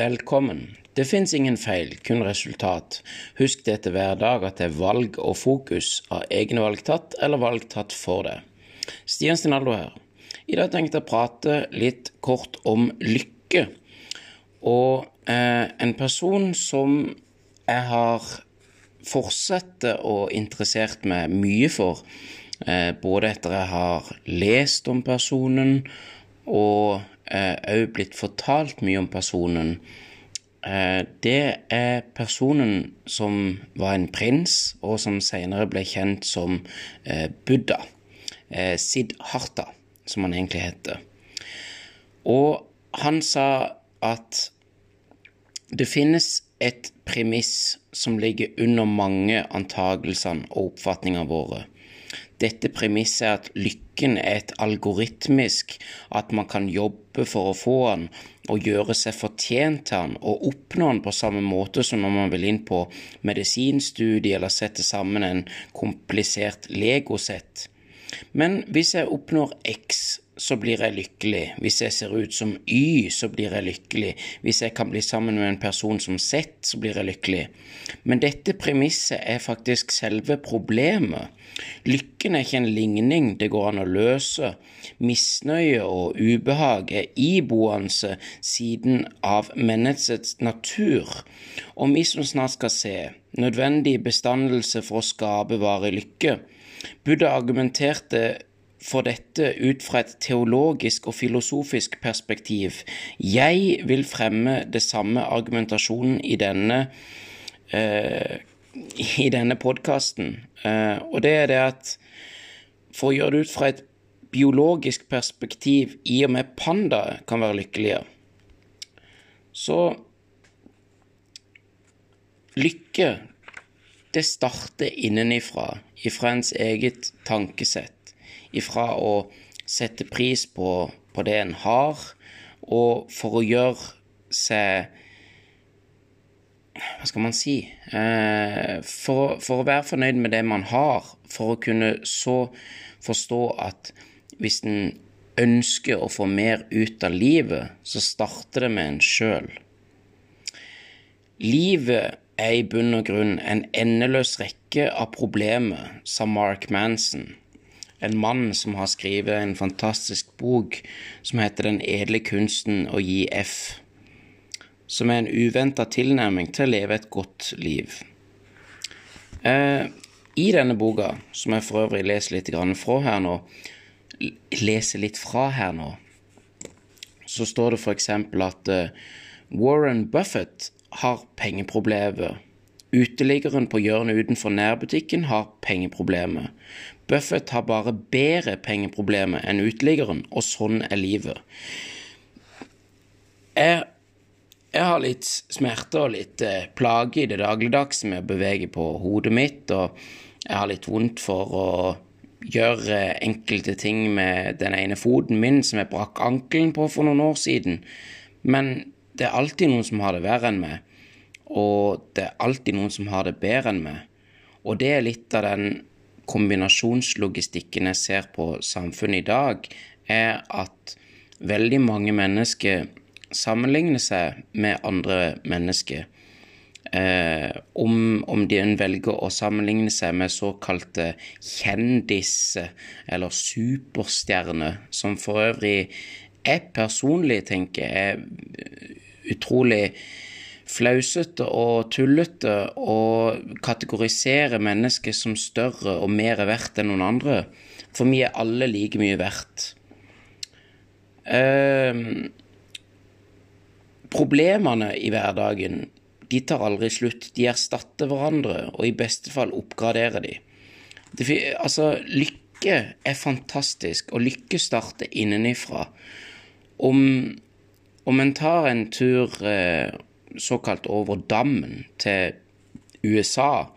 Velkommen. Det fins ingen feil, kun resultat. Husk det til hver dag at det er valg og fokus av egne valg tatt eller valg tatt for det. Stian Stinaldo her. I dag tenkte jeg å prate litt kort om lykke. Og eh, en person som jeg har fortsatt å interessert meg mye for, eh, både etter jeg har lest om personen og òg eh, blitt fortalt mye om personen. Eh, det er personen som var en prins, og som senere ble kjent som eh, Buddha. Siddhartha, som han egentlig heter. Og han sa at det finnes et premiss som ligger under mange antagelsene og oppfatningene våre. Dette premisset at lykken er et algoritmisk, at man kan jobbe for å få den og gjøre seg fortjent til den og oppnå den på samme måte som når man vil inn på medisinstudie eller sette sammen en komplisert legosett. Men hvis jeg oppnår X, så blir jeg lykkelig. Hvis jeg ser ut som Y, så blir jeg lykkelig. Hvis jeg kan bli sammen med en person som Z, så blir jeg lykkelig. Men dette premisset er faktisk selve problemet. Lykken er ikke en ligning det går an å løse. Misnøye og ubehag er iboende siden av menneskets natur. Og vi som snart skal se nødvendig bestandelse for å skape varig lykke. Buddha argumenterte for dette ut fra et teologisk og filosofisk perspektiv. Jeg vil fremme det samme argumentasjonen i denne, i denne podkasten, uh, og det er det at for å gjøre det ut fra et biologisk perspektiv, i og med pandaer kan være lykkelige, så Lykke, det starter innenifra, ifra ens eget tankesett ifra å sette pris på, på det en har, og for å gjøre seg Hva skal man si eh, for, for, å være fornøyd med det man har, for å kunne så forstå at hvis en ønsker å få mer ut av livet, så starter det med en sjøl. Livet er i bunn og grunn en endeløs rekke av problemer, sa Mark Manson en mann som har skrevet en fantastisk bok som heter Den edle kunsten å gi F, som er en uventa tilnærming til å leve et godt liv. Eh, I denne boka, som jeg for øvrig leser litt fra her nå, leser litt fra her nå, så står det f.eks. at uh, Warren Buffett har pengeproblemer. Uteliggeren på hjørnet utenfor nærbutikken har pengeproblemer. Buffett har bare bedre pengeproblemer enn uteliggeren, og sånn er livet. Jeg, jeg har litt smerte og litt eh, plage i det dagligdagse med å bevege på hodet mitt, og jeg har litt vondt for å gjøre enkelte ting med den ene foten min som jeg brakk ankelen på for noen år siden. Men det er alltid noen som har det verre enn meg, og det er alltid noen som har det bedre enn meg. Og det er litt av den kombinasjonslogistikken jeg ser på samfunnet i dag, er at veldig mange mennesker sammenligner seg med andre mennesker. Eh, om, om de velger å sammenligne seg med såkalte kjendiser eller superstjerner, som for øvrig jeg personlig tenker er utrolig flausete og tullete å kategorisere mennesket som større og mer verdt enn noen andre. For vi er alle like mye verdt. Eh, problemene i hverdagen de tar aldri slutt. De erstatter hverandre, og i beste fall oppgraderer de. Det, altså, lykke er fantastisk, og lykke starter innenifra. Om, om en tar en tur eh, såkalt over dammen til USA,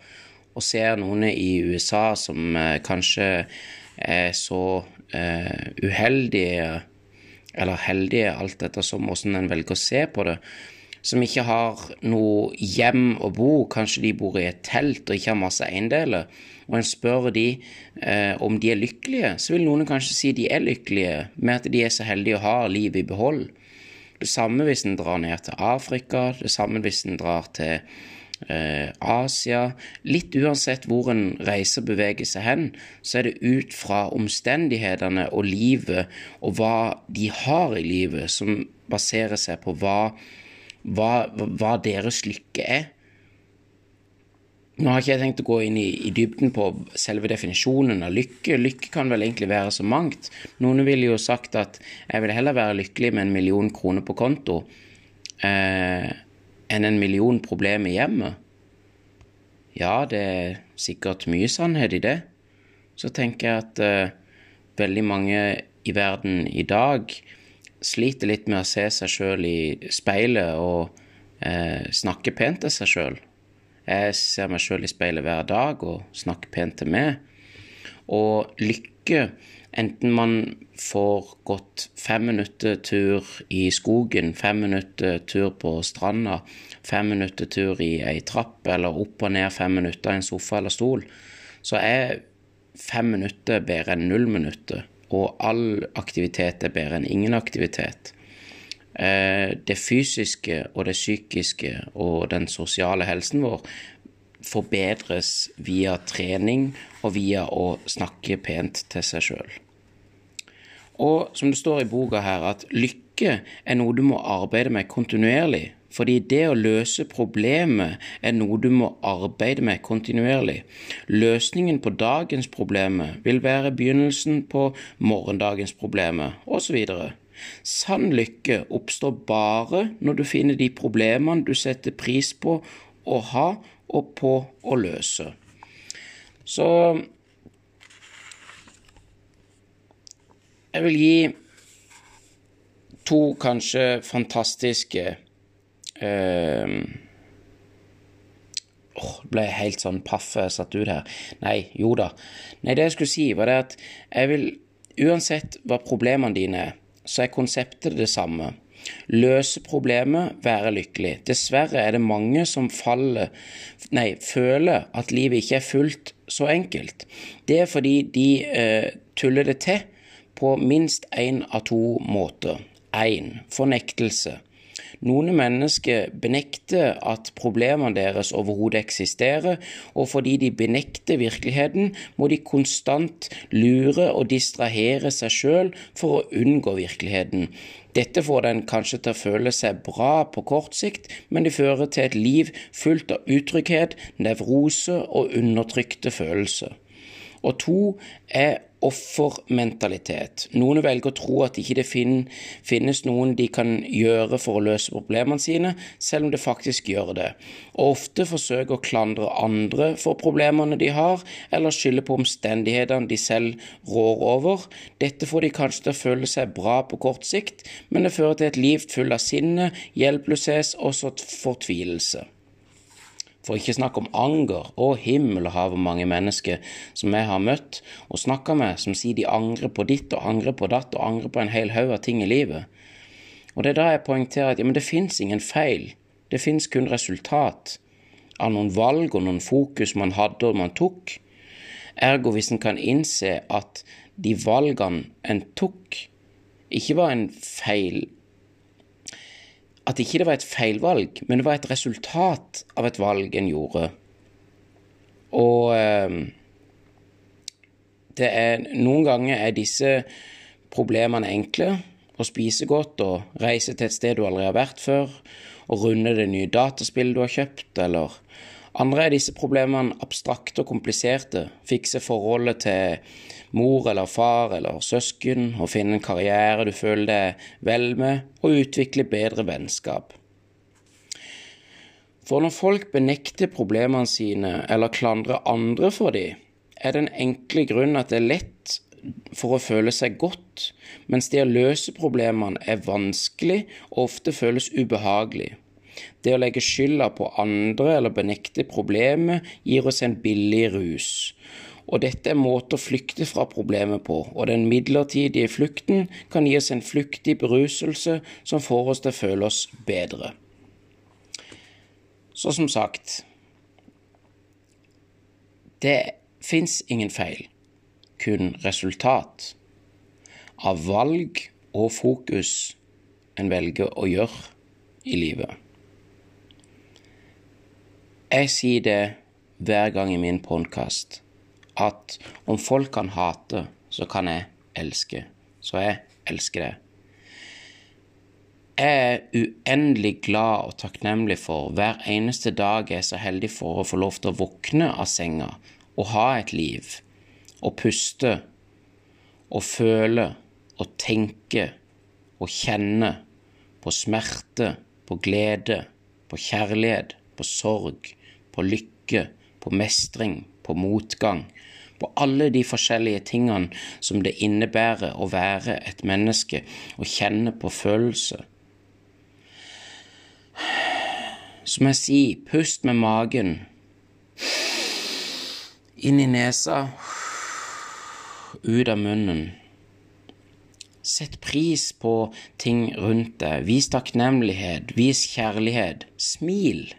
og ser noen i USA som eh, kanskje er så eh, uheldige eller heldige, alt ettersom hvordan en velger å se på det, som ikke har noe hjem å bo, kanskje de bor i et telt og ikke har masse eiendeler, og en spør de eh, om de er lykkelige, så vil noen kanskje si de er lykkelige med at de er så heldige å ha livet i behold. Det samme hvis en drar ned til Afrika, det samme hvis en drar til eh, Asia. Litt uansett hvor en reiser beveger seg hen, så er det ut fra omstendighetene og livet og hva de har i livet, som baserer seg på hva, hva, hva deres lykke er. Nå har ikke jeg tenkt å gå inn i, i, dybden på selve definisjonen av lykke. Lykke kan vel egentlig være så mangt. Noen ville jo sagt at jeg vil heller være lykkelig med en million kroner på konto eh, enn en million problemer i hjemmet. Ja, det er sikkert mye sannhet i det. Så tenker jeg at eh, veldig mange i verden i dag sliter litt med å se seg sjøl i speilet og eh, snakke pent til seg sjøl. Jeg ser meg sjøl i speilet hver dag og snakker pent til meg. Og lykke, enten man får gått fem minutter tur i skogen, fem minutter tur på stranda, fem minutter tur i ei trapp eller opp og ned fem minutter i en sofa eller stol, så er fem minutter bedre enn null minutter. Og all aktivitet er bedre enn ingen aktivitet. Eh, det fysiske og det psykiske og den sosiale helsen vår forbedres via trening og via å snakke pent til seg sjøl. Og som det står i boka her, at lykke er noe du må arbeide med kontinuerlig. Fordi det å løse problemet er noe du må arbeide med kontinuerlig. Løsningen på dagens problemer vil være begynnelsen på morgendagens problemer, osv. Sann lykke oppstår bare når du finner de problemene du setter pris på å ha og på å løse. Så jeg vil gi to kanskje fantastiske eh, oh, ble helt sånn paffe satt ut her. Nei, jo da. Nei, det jeg skulle si, var det at jeg vil Uansett hva problemene dine er, så er konseptet det samme. Løse problemet, være lykkelig. Dessverre er det mange som faller Nei, føler at livet ikke er fullt så enkelt. Det er fordi de eh, tuller det til på minst én av to måter. Én fornektelse. Noen mennesker benekter at problemene deres overhodet eksisterer, og fordi de benekter virkeligheten, må de konstant lure og distrahere seg sjøl for å unngå virkeligheten. Dette får den kanskje til å føle seg bra på kort sikt, men det fører til et liv fullt av utrygghet, nevrose og undertrykte følelser. Og to er offermentalitet. Noen velger å tro at ikke det finnes noen de kan gjøre for å løse problemene sine, selv om det faktisk gjør det, og ofte forsøker å klandre andre for problemene de har, eller skylde på omstendighetene de selv rår over. Dette får de kanskje til å føle seg bra på kort sikt, men det fører til et liv fullt av sinne, hjelpeløshet og fortvilelse. For ikke snakk om anger og himmel og hav hvor mange mennesker som jeg har møtt og snakka med, som sier de angrer på ditt og angrer på datt og angrer på en hel haug av ting i livet. Og det er da jeg poengterer at ja, men det fins ingen feil, det fins kun resultat av noen valg og noen fokus man hadde og man tok. Ergo hvis en kan innse at de valgene en tok, ikke var en feil at ikke det var et feilvalg, men det var et resultat av et valg en gjorde. Og eh, det er Noen ganger er disse problemene enkle. Å spise godt og reise til et sted du aldri har vært før, og runde det nye dataspillet du har kjøpt, eller andre er disse problemene abstrakte og kompliserte. Fikse forholdet til mor eller far eller søsken, og finne en karriere du føler deg vel med, og utvikle bedre vennskap. For når folk benekter problemene sine eller klandrer andre for dem, er den enkle grunn at det er lett for å føle seg godt, mens det å løse problemene er vanskelig og ofte føles ubehagelig. Det å legge skylda på andre eller benekte problemet gir oss en billig rus, og dette er en måte å flykte fra problemet på, og den midlertidige flukten kan gi oss en flyktig beruselse som får oss til å føle oss bedre. Så som sagt Det fins ingen feil, kun resultat av valg og fokus en velger å gjøre i livet. Jeg sier det hver gang i min podkast at om folk kan hate, så kan jeg elske. Så jeg elsker det. Jeg er uendelig glad og takknemlig for hver eneste dag jeg er så heldig for å få lov til å våkne av senga og ha et liv, og puste og føle og tenke og kjenne på smerte, på glede, på kjærlighet, på sorg, på lykke, på mestring, på motgang, på alle de forskjellige tingene som det innebærer å være et menneske og kjenne på følelser som jeg sier, pust med magen. Inn i nesa, ut av munnen. Sett pris på ting rundt deg. Vis takknemlighet. Vis kjærlighet. Smil.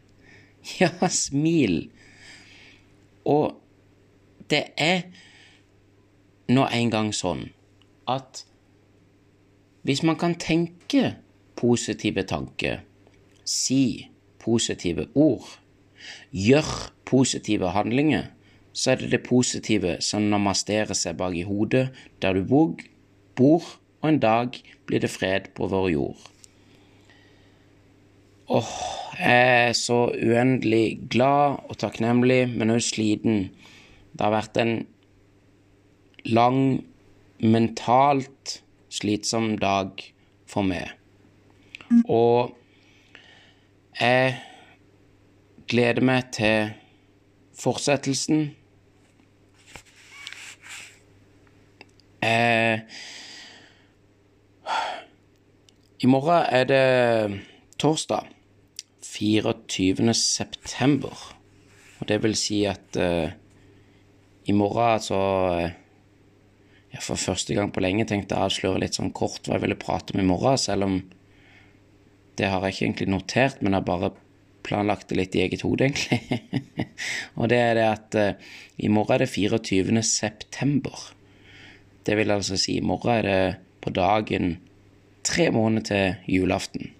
Ja, smil. Og det er nå engang sånn at hvis man kan tenke positive tanker, si positive ord, gjør positive handlinger, så er det det positive som namasterer seg bak i hodet der du bor, og en dag blir det fred på vår jord. Åh, jeg er så uendelig glad og takknemlig, men også sliten. Det har vært en lang, mentalt slitsom dag for meg. Og jeg gleder meg til fortsettelsen. Eh, I morgen er det torsdag 24. september. Og det vil si at uh, i morgen, altså ja, For første gang på lenge tenkte jeg å avsløre litt sånn kort hva jeg ville prate om i morgen, selv om det har jeg ikke egentlig notert, men jeg har bare planlagt det litt i eget hode, egentlig. og det er det at uh, i morgen er det 24. september. Det vil altså si i morgen er det på dagen tre måneder til julaften.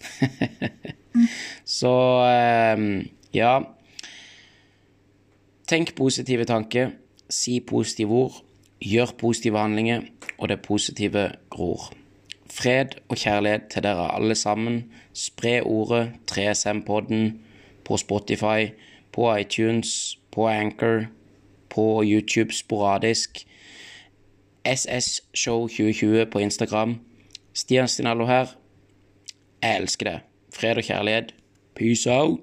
Så um, ja Tenk positive tanker, si positive ord, gjør positive handlinger, og det positive gror. Fred og kjærlighet til dere alle sammen. Spre ordet 3SM-podden på Spotify, på iTunes, på Anchor, på YouTube sporadisk. SS Show 2020 på Instagram. Stian Stinallo her. Jeg elsker det. Fred og kjærlighet. Peace out.